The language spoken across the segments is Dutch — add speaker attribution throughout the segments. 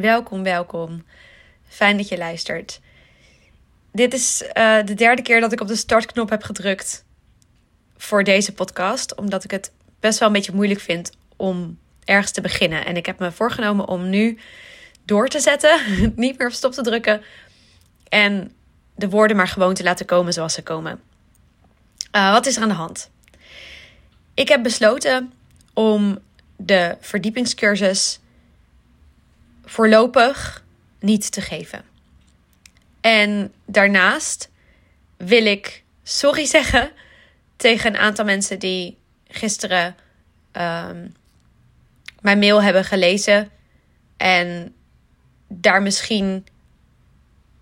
Speaker 1: Welkom, welkom. Fijn dat je luistert. Dit is uh, de derde keer dat ik op de startknop heb gedrukt voor deze podcast, omdat ik het best wel een beetje moeilijk vind om ergens te beginnen. En ik heb me voorgenomen om nu door te zetten, niet meer op stop te drukken en de woorden maar gewoon te laten komen zoals ze komen. Uh, wat is er aan de hand? Ik heb besloten om de verdiepingscursus voorlopig niet te geven. En daarnaast wil ik sorry zeggen tegen een aantal mensen die gisteren um, mijn mail hebben gelezen en daar misschien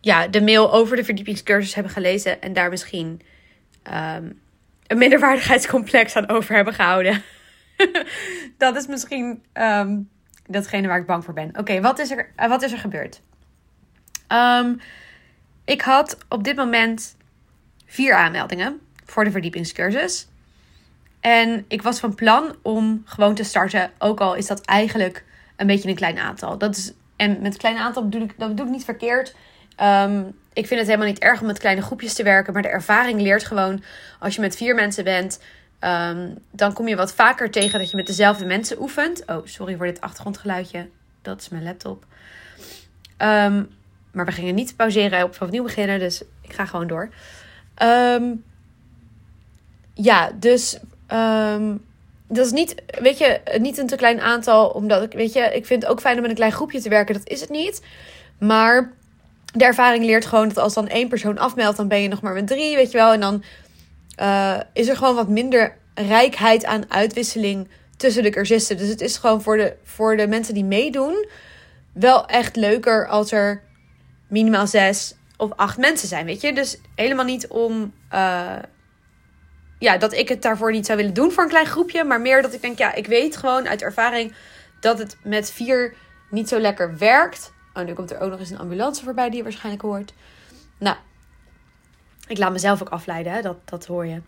Speaker 1: ja, de mail over de verdiepingscursus hebben gelezen en daar misschien um, een minderwaardigheidscomplex aan over hebben gehouden. dat is misschien um, datgene waar ik bang voor ben. Oké, wat, is er, uh, wat is er gebeurd? Um, ik had op dit moment vier aanmeldingen voor de verdiepingscursus. En ik was van plan om gewoon te starten, ook al is dat eigenlijk een beetje een klein aantal. Dat is, en met een klein aantal bedoel ik, dat bedoel ik niet verkeerd. Um, ik vind het helemaal niet erg om met kleine groepjes te werken. Maar de ervaring leert gewoon, als je met vier mensen bent, um, dan kom je wat vaker tegen dat je met dezelfde mensen oefent. Oh, sorry voor dit achtergrondgeluidje. Dat is mijn laptop. Um, maar we gingen niet pauzeren op opnieuw beginnen, dus ik ga gewoon door. Um, ja, dus dat is niet, weet je, niet een te klein aantal, omdat ik, weet je, ik vind het ook fijn om met een klein groepje te werken. Dat is het niet. Maar de ervaring leert gewoon dat als dan één persoon afmeldt, dan ben je nog maar met drie, weet je wel. En dan uh, is er gewoon wat minder rijkheid aan uitwisseling tussen de cursisten. Dus het is gewoon voor de, voor de mensen die meedoen wel echt leuker als er minimaal zes of acht mensen zijn, weet je. Dus helemaal niet om... Uh, ja, dat ik het daarvoor niet zou willen doen voor een klein groepje. Maar meer dat ik denk, ja, ik weet gewoon uit ervaring dat het met vier niet zo lekker werkt. Oh, nu komt er ook nog eens een ambulance voorbij die je waarschijnlijk hoort. Nou, ik laat mezelf ook afleiden, hè? Dat, dat hoor je.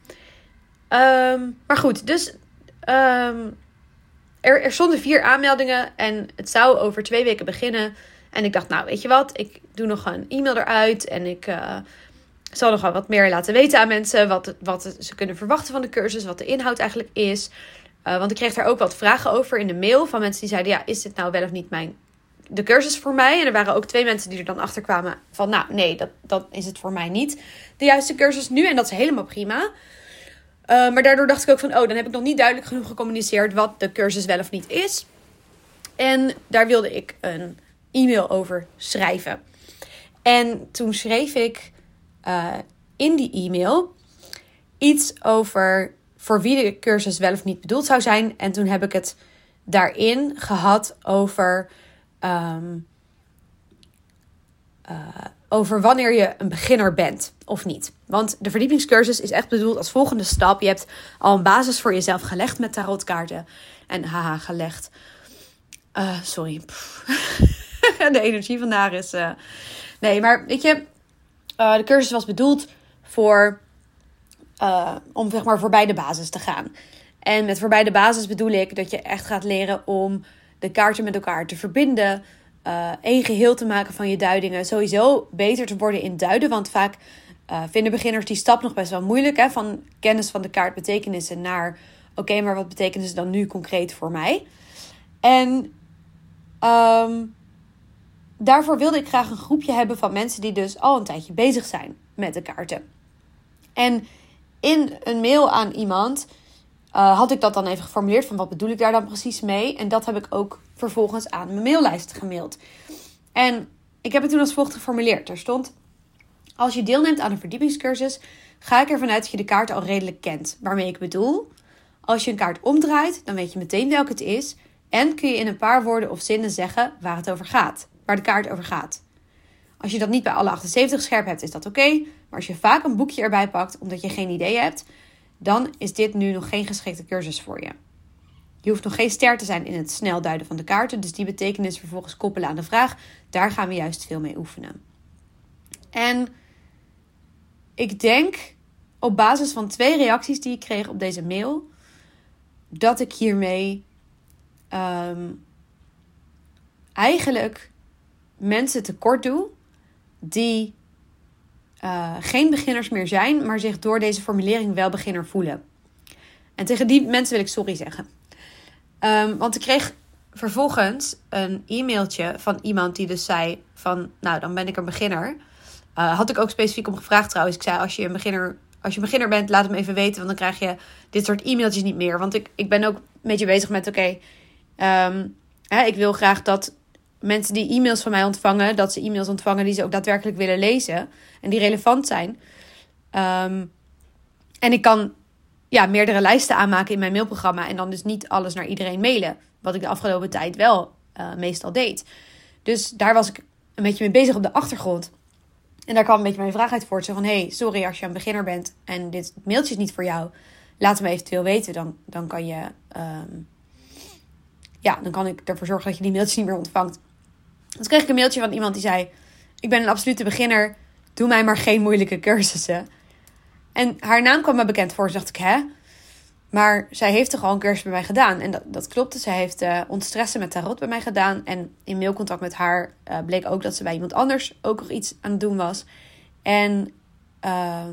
Speaker 1: Um, maar goed, dus um, er, er stonden vier aanmeldingen en het zou over twee weken beginnen. En ik dacht, nou, weet je wat, ik doe nog een e-mail eruit en ik uh, zal nog wel wat meer laten weten aan mensen wat, wat ze kunnen verwachten van de cursus, wat de inhoud eigenlijk is. Uh, want ik kreeg daar ook wat vragen over in de mail van mensen die zeiden, ja, is dit nou wel of niet mijn de cursus voor mij. En er waren ook twee mensen die er dan achter kwamen van, nou nee, dat, dat is het voor mij niet. De juiste cursus nu en dat is helemaal prima. Uh, maar daardoor dacht ik ook van, oh, dan heb ik nog niet duidelijk genoeg gecommuniceerd wat de cursus wel of niet is. En daar wilde ik een e-mail over schrijven. En toen schreef ik uh, in die e-mail iets over voor wie de cursus wel of niet bedoeld zou zijn. En toen heb ik het daarin gehad over um, uh, over wanneer je een beginner bent of niet. Want de verdiepingscursus is echt bedoeld als volgende stap. Je hebt al een basis voor jezelf gelegd met tarotkaarten. En haha, gelegd. Uh, sorry. de energie vandaag is. Uh... Nee, maar weet je, de cursus was bedoeld voor. om zeg maar voorbij de basis te gaan. En met voorbij de basis bedoel ik dat je echt gaat leren om de kaarten met elkaar te verbinden. Uh, één geheel te maken van je duidingen. Sowieso beter te worden in duiden. Want vaak uh, vinden beginners die stap nog best wel moeilijk. Hè? Van kennis van de kaartbetekenissen naar... Oké, maar wat betekenen ze dan nu concreet voor mij? En um, daarvoor wilde ik graag een groepje hebben van mensen... die dus al een tijdje bezig zijn met de kaarten. En in een mail aan iemand uh, had ik dat dan even geformuleerd van wat bedoel ik daar dan precies mee. En dat heb ik ook vervolgens aan mijn maillijst gemaild. En ik heb het toen als volgt geformuleerd. Er stond, als je deelneemt aan een verdiepingscursus, ga ik ervan uit dat je de kaart al redelijk kent. Waarmee ik bedoel, als je een kaart omdraait, dan weet je meteen welke het is. En kun je in een paar woorden of zinnen zeggen waar het over gaat. Waar de kaart over gaat. Als je dat niet bij alle 78 scherp hebt, is dat oké. Maar als je vaak een boekje erbij pakt omdat je geen idee hebt, dan is dit nu nog geen geschikte cursus voor je. Je hoeft nog geen ster te zijn in het snel duiden van de kaarten, dus die betekenis vervolgens koppelen aan de vraag, daar gaan we juist veel mee oefenen. En ik denk op basis van twee reacties die ik kreeg op deze mail, dat ik hiermee um, eigenlijk mensen tekort doe die uh, geen beginners meer zijn, maar zich door deze formulering wel beginner voelen. En tegen die mensen wil ik sorry zeggen. Um, want ik kreeg vervolgens een e-mailtje van iemand die dus zei van, nou dan ben ik een beginner. Uh, had ik ook specifiek om gevraagd trouwens. Ik zei, als je een beginner, als je beginner bent, laat hem even weten. Want dan krijg je dit soort e-mailtjes niet meer. Want ik, ik ben ook een beetje bezig met, oké, ehm, ik wil graag dat mensen die e-mails van mij ontvangen, dat ze e-mails ontvangen die ze ook daadwerkelijk willen lezen en die relevant zijn. Um, en ik kan ja, meerdere lijsten aanmaken in mijn mailprogramma en dan dus niet alles naar iedereen mailen. Wat ik de afgelopen tijd wel uh, meestal deed. Dus daar was ik een beetje mee bezig op de achtergrond. En daar kwam een beetje mijn vraag uit voort. Zo van, hey, sorry als je een beginner bent en dit mailtje is niet voor jou. Laat me eventueel weten. Dan, dan kan je... Um, ja, dan kan ik ervoor zorgen dat je die mailtjes niet meer ontvangt. Toen kreeg ik een mailtje van iemand die zei... Ik ben een absolute beginner. Doe mij maar geen moeilijke cursussen. En haar naam kwam me bekend voor. Dacht ik, hè? Maar zij heeft toch al een cursus bij mij gedaan. En dat, dat klopte. Zij heeft uh, ontstressen met tarot bij mij gedaan. En in mailcontact met haar uh, bleek ook dat ze bij iemand anders ook nog iets aan het doen was. En uh,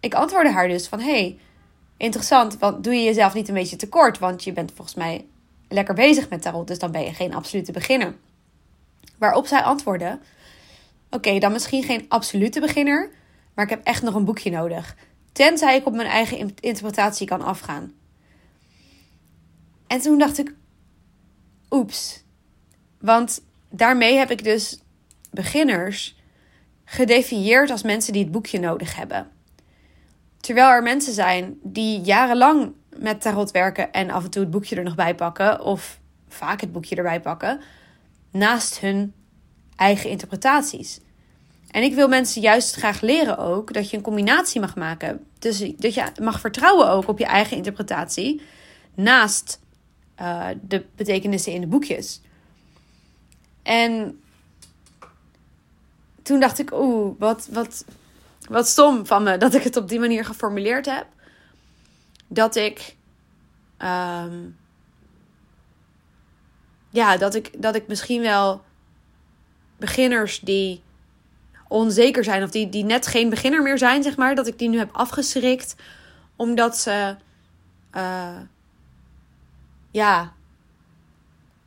Speaker 1: ik antwoordde haar dus van... Hey, interessant, want doe je jezelf niet een beetje tekort? Want je bent volgens mij lekker bezig met tarot. Dus dan ben je geen absolute beginner. Waarop zij antwoordde: Oké, dan misschien geen absolute beginner, maar ik heb echt nog een boekje nodig. Tenzij ik op mijn eigen interpretatie kan afgaan. En toen dacht ik: Oeps. Want daarmee heb ik dus beginners gedefinieerd als mensen die het boekje nodig hebben. Terwijl er mensen zijn die jarenlang met tarot werken en af en toe het boekje er nog bij pakken, of vaak het boekje erbij pakken, naast hun eigen interpretaties. En ik wil mensen juist graag leren ook dat je een combinatie mag maken. Dus dat je mag vertrouwen ook op je eigen interpretatie. Naast uh, de betekenissen in de boekjes. En toen dacht ik, oeh, wat, wat, wat stom van me dat ik het op die manier geformuleerd heb. Dat ik. Um, ja, dat ik, dat ik misschien wel beginners die onzeker zijn of die, die net geen beginner meer zijn, zeg maar, dat ik die nu heb afgeschrikt omdat ze, uh, ja,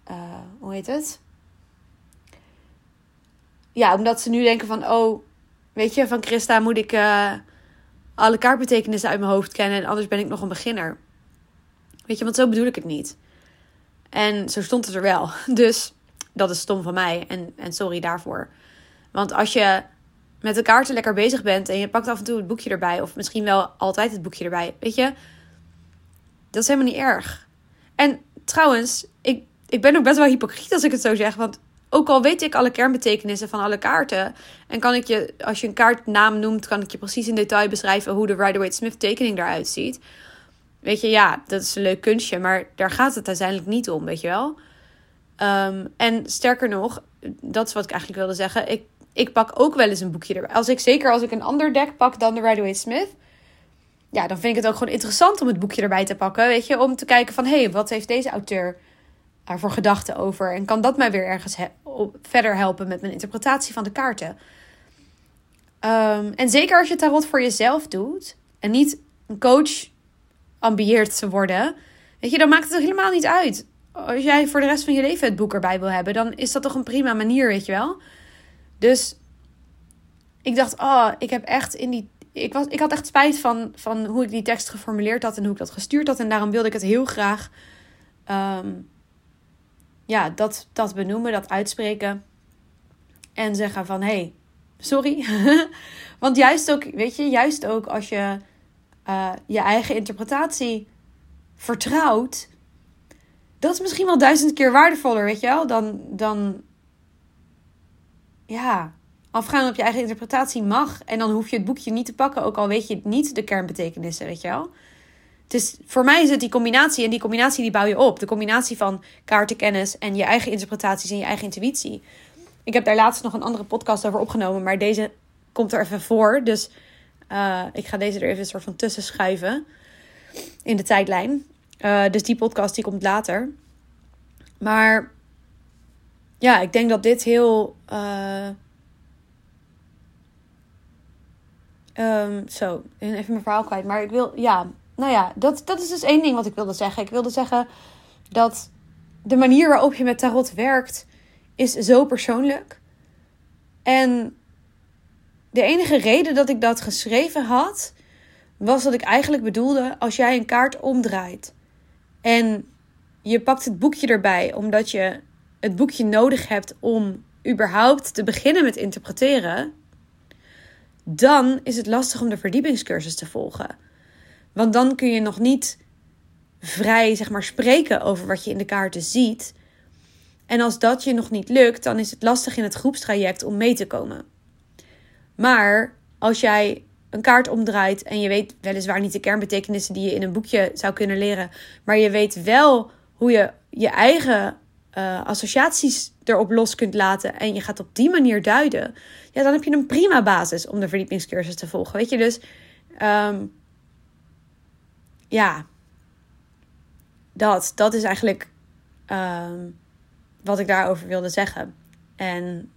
Speaker 1: uh, hoe heet het? Ja, omdat ze nu denken van, oh, weet je, van Christa moet ik uh, alle kaartbetekenissen uit mijn hoofd kennen en anders ben ik nog een beginner. Weet je, want zo bedoel ik het niet. En zo stond het er wel. Dus dat is stom van mij en, en sorry daarvoor. Want als je met de kaarten lekker bezig bent en je pakt af en toe het boekje erbij, of misschien wel altijd het boekje erbij, weet je, dat is helemaal niet erg. En trouwens, ik, ik ben ook best wel hypocriet als ik het zo zeg, want ook al weet ik alle kernbetekenissen van alle kaarten, en kan ik je, als je een kaartnaam noemt, kan ik je precies in detail beschrijven hoe de Rider-Waite-Smith tekening eruit ziet. Weet je, ja, dat is een leuk kunstje, maar daar gaat het uiteindelijk niet om, weet je wel. Ehm, en sterker nog, dat is wat ik eigenlijk wilde zeggen. Ik, ik pak ook wel eens een boekje erbij. Als ik, zeker als ik een ander deck pak dan de Rider Smith. Ja, dan vind ik het ook gewoon interessant om het boekje erbij te pakken. Weet je, om te kijken van hé, hey, wat heeft deze auteur voor gedachten over? En kan dat mij weer ergens verder helpen met mijn interpretatie van de kaarten? Ehm, en zeker als je tarot voor jezelf doet en niet een coach ambieert te worden, weet je, dan maakt het helemaal niet uit als jij voor de rest van je leven het boek erbij wil hebben, dan is dat toch een prima manier, weet je wel? Dus ik dacht, oh, ik heb echt in die. Ik, was, ik had echt spijt van, van hoe ik die tekst geformuleerd had en hoe ik dat gestuurd had. En daarom wilde ik het heel graag. Um, ja, dat, dat benoemen, dat uitspreken. En zeggen van hé, hey, sorry. Want juist ook, weet je, juist ook als je uh, je eigen interpretatie vertrouwt dat is misschien wel duizend keer waardevoller, weet je wel, dan, dan ja, afgaan op je eigen interpretatie mag. En dan hoef je het boekje niet te pakken, ook al weet je niet de kernbetekenissen, weet je wel. Dus voor mij is het die combinatie en die combinatie die bouw je op. De combinatie van kaartenkennis en je eigen interpretaties en je eigen intuïtie. Ik heb daar laatst nog een andere podcast over opgenomen, maar deze komt er even voor. Dus uh, ik ga deze er even een soort van tussen schuiven in de tijdlijn. Uh, dus die podcast die komt later. Maar ja, ik denk dat dit heel. Uh, um, zo, even mijn verhaal kwijt. Maar ik wil, ja, nou ja, dat, dat is dus één ding wat ik wilde zeggen. Ik wilde zeggen dat de manier waarop je met tarot werkt, is zo persoonlijk. En de enige reden dat ik dat geschreven had, was dat ik eigenlijk bedoelde: als jij een kaart omdraait en je pakt het boekje erbij omdat je het boekje nodig hebt om überhaupt te beginnen met interpreteren, dan is het lastig om de verdiepingscursus te volgen. Want dan kun je nog niet vrij zeg maar, spreken over wat je in de kaarten ziet. En als dat je nog niet lukt, dan is het lastig in het groepstraject om mee te komen. Maar als jij een kaart omdraait en je weet weliswaar niet de kernbetekenissen die je in een boekje zou kunnen leren, maar je weet wel hoe je je eigen uh, associaties erop los kunt laten en je gaat op die manier duiden, ja, dan heb je een prima basis om de verdiepingscursus te volgen. Weet je, dus um, ja, dat, dat is eigenlijk um, wat ik daarover wilde zeggen. En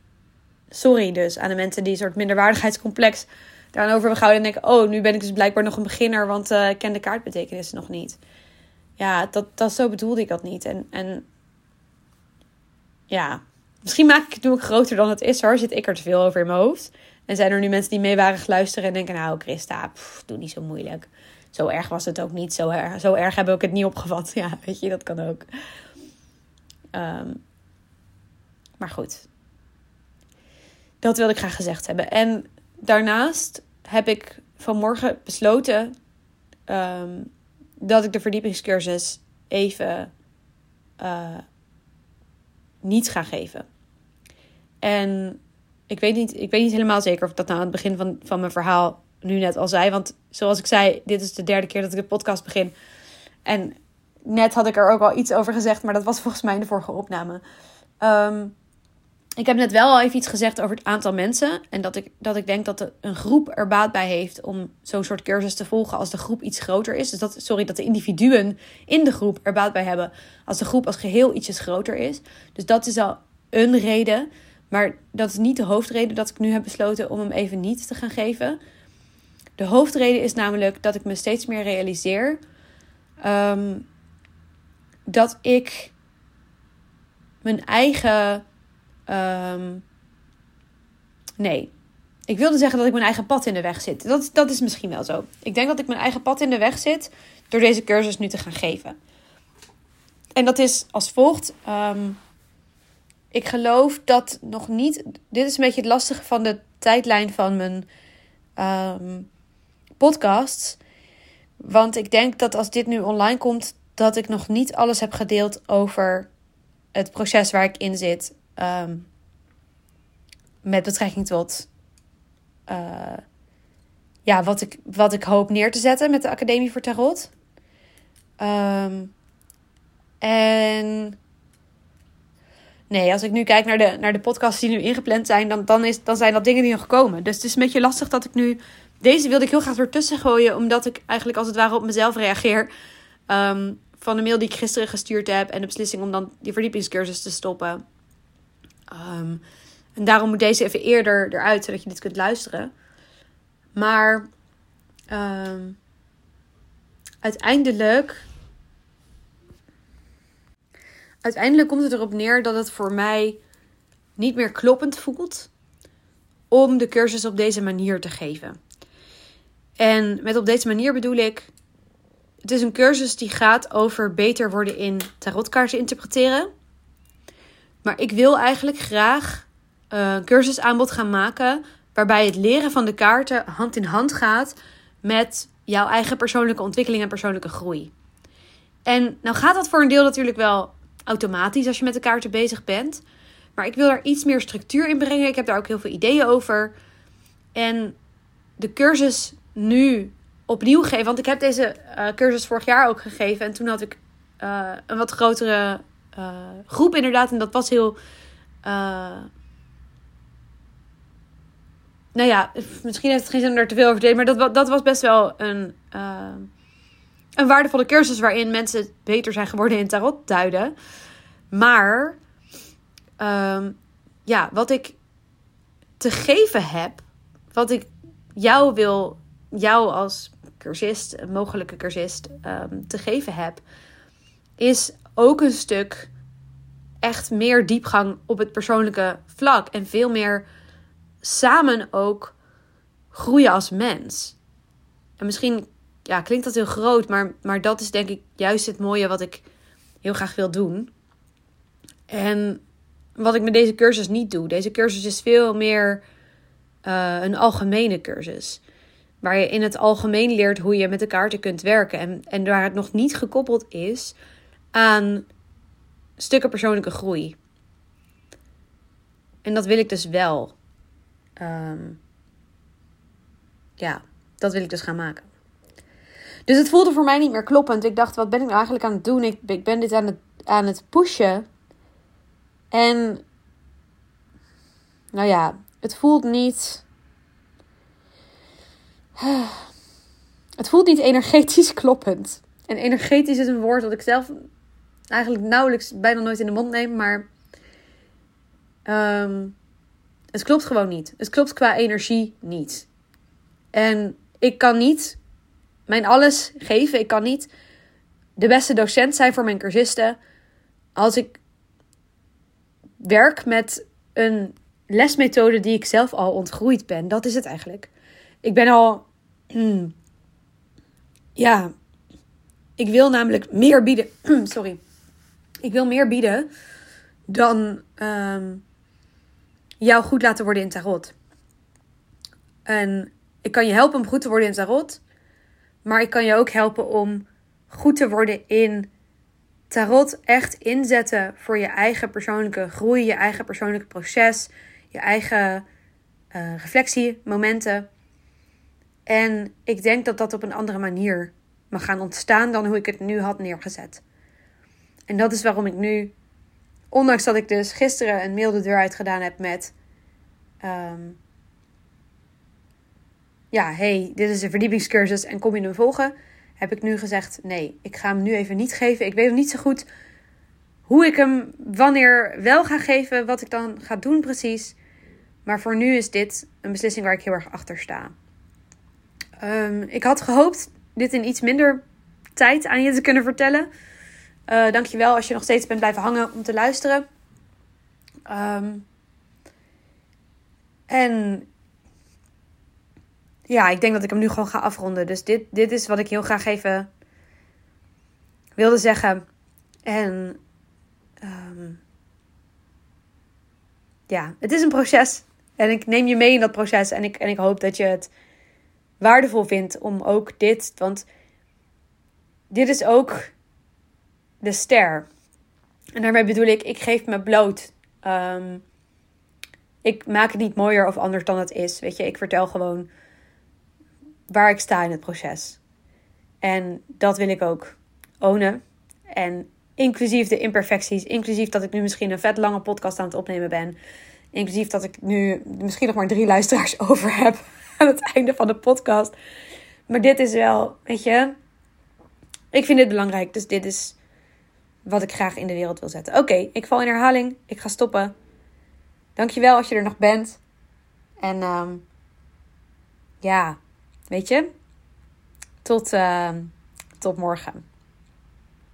Speaker 1: sorry dus aan de mensen die een soort minderwaardigheidscomplex daarover hebben gehouden. En denken, oh, nu ben ik dus blijkbaar nog een beginner, want uh, ik ken de kaartbetekenissen nog niet. Ja, dat, dat, zo bedoelde ik dat niet. En, en ja, misschien maak ik het nu groter dan het is hoor. Zit ik er te veel over in mijn hoofd. En zijn er nu mensen die mee waren luisteren en denken, nou Christa, doe niet zo moeilijk. Zo erg was het ook niet. Zo erg, zo erg heb ik het niet opgevat. Ja, weet je, dat kan ook. Um, maar goed. Dat wilde ik graag gezegd hebben. En daarnaast heb ik vanmorgen besloten um, dat ik de verdiepingscursus even uh, niet ga geven. En ik weet, niet, ik weet niet helemaal zeker of ik dat nou aan het begin van, van mijn verhaal nu net al zei. Want zoals ik zei, dit is de derde keer dat ik de podcast begin. En net had ik er ook al iets over gezegd, maar dat was volgens mij in de vorige opname. Um, ik heb net wel al even iets gezegd over het aantal mensen. En dat ik, dat ik denk dat een groep er baat bij heeft om zo'n soort cursus te volgen als de groep iets groter is. Dus dat, sorry, dat de individuen in de groep er baat bij hebben als de groep als geheel ietsjes groter is. Dus dat is al een reden. Maar dat is niet de hoofdreden dat ik nu heb besloten om hem even niet te gaan geven. De hoofdreden is namelijk dat ik me steeds meer realiseer ehm, dat ik mijn eigen Um, nee. Ik wilde zeggen dat ik mijn eigen pad in de weg zit. Dat, dat is misschien wel zo. Ik denk dat ik mijn eigen pad in de weg zit door deze cursus nu te gaan geven. En dat is als volgt. Um, ik geloof dat nog niet. Dit is een beetje het lastige van de tijdlijn van mijn um, podcast. Want ik denk dat als dit nu online komt, dat ik nog niet alles heb gedeeld over het proces waar ik in zit. Um, met betrekking tot uh, ja, wat, ik, wat ik hoop neer te zetten met de Academie voor Tarot. Um, en nee, als ik nu kijk naar de, naar de podcasts die nu ingepland zijn, dan, dan, is, dan zijn dat dingen die nog komen. Dus het is een beetje lastig dat ik nu. Deze wilde ik heel graag ertussen gooien, omdat ik eigenlijk als het ware op mezelf reageer. Um, van de mail die ik gisteren gestuurd heb en de beslissing om dan die verdiepingscursus te stoppen. Um, en daarom moet deze even eerder eruit, zodat je dit kunt luisteren. Maar um, uiteindelijk. Uiteindelijk komt het erop neer dat het voor mij niet meer kloppend voelt om de cursus op deze manier te geven. En met op deze manier bedoel ik. Het is een cursus die gaat over beter worden in tarotkaarten interpreteren. Maar ik wil eigenlijk graag uh, cursusaanbod gaan maken. Waarbij het leren van de kaarten hand in hand gaat met jouw eigen persoonlijke ontwikkeling en persoonlijke groei. En nou gaat dat voor een deel natuurlijk wel automatisch als je met de kaarten bezig bent. Maar ik wil er iets meer structuur in brengen. Ik heb daar ook heel veel ideeën over. En de cursus nu opnieuw geven. Want ik heb deze uh, cursus vorig jaar ook gegeven. En toen had ik uh, een wat grotere uh, groep inderdaad. En dat was heel. Uh, nou ja, misschien heeft het geen zin om er te veel over te delen. Maar dat, dat was best wel een, uh, een waardevolle cursus waarin mensen beter zijn geworden in tarot duiden. Maar ehm, ja, wat ik te geven heb, wat ik jou wil, jou als cursist, mogelijke cursist, um, te geven heb, is ook een stuk echt meer diepgang op het persoonlijke vlak en veel meer samen ook groeien als mens. En misschien ja, klinkt dat heel groot, maar, maar dat is denk ik juist het mooie wat ik heel graag wil doen. En wat ik met deze cursus niet doe. Deze cursus is veel meer uh, een algemene cursus. Waar je in het algemeen leert hoe je met de kaarten kunt werken. En, en waar het nog niet gekoppeld is aan stukken persoonlijke groei. En dat wil ik dus wel. Um, ja, dat wil ik dus gaan maken. Dus het voelde voor mij niet meer kloppend. Ik dacht, wat ben ik nou eigenlijk aan het doen? Ik, ik ben dit aan het, aan het pushen. En nou ja, het voelt niet. Het voelt niet energetisch kloppend. En energetisch is een woord dat ik zelf eigenlijk nauwelijks bijna nooit in de mond neem, maar um, het klopt gewoon niet. Het klopt qua energie niet. En ik kan niet mijn alles geven. Ik kan niet de beste docent zijn voor mijn cursisten als ik werk met een lesmethode die ik zelf al ontgroeid ben. Dat is het eigenlijk. Ik ben al. Hmm, ja. Ik wil namelijk meer bieden. sorry. Ik wil meer bieden dan um, jou goed laten worden in tarot. En ik kan je helpen om goed te worden in tarot. Maar ik kan je ook helpen om goed te worden in tarot. Echt inzetten voor je eigen persoonlijke groei, je eigen persoonlijke proces, je eigen uh, reflectiemomenten. En ik denk dat dat op een andere manier mag gaan ontstaan dan hoe ik het nu had neergezet. En dat is waarom ik nu, ondanks dat ik dus gisteren een mail de deur uit gedaan heb met. Um, ja, hey, dit is een verdiepingscursus en kom je hem volgen? Heb ik nu gezegd, nee, ik ga hem nu even niet geven. Ik weet nog niet zo goed hoe ik hem wanneer wel ga geven, wat ik dan ga doen precies. Maar voor nu is dit een beslissing waar ik heel erg achter sta. Um, ik had gehoopt dit in iets minder tijd aan je te kunnen vertellen. Uh, dankjewel als je nog steeds bent blijven hangen om te luisteren. Um, en ja, ik denk dat ik hem nu gewoon ga afronden. Dus dit, dit is wat ik heel graag even wilde zeggen. En um, ja, het is een proces. En ik neem je mee in dat proces. En ik, en ik hoop dat je het waardevol vindt om ook dit. Want dit is ook de ster. En daarmee bedoel ik, ik geef me bloot. Um, ik maak het niet mooier of anders dan het is. Weet je, ik vertel gewoon waar ik sta in het proces. En dat wil ik ook ownen. En inclusief de imperfecties, inclusief dat ik nu misschien een vet lange podcast aan het opnemen ben. Inclusief dat ik nu misschien nog maar drie luisteraars over heb aan het einde van de podcast. Maar dit is wel, weet je, ik vind dit belangrijk. Dus dit is wat ik graag in de wereld wil zetten. Oké, ik val in herhaling. Ik ga stoppen. Dankjewel als je er nog bent. En um, ja, weet je, tot, uh, tot morgen.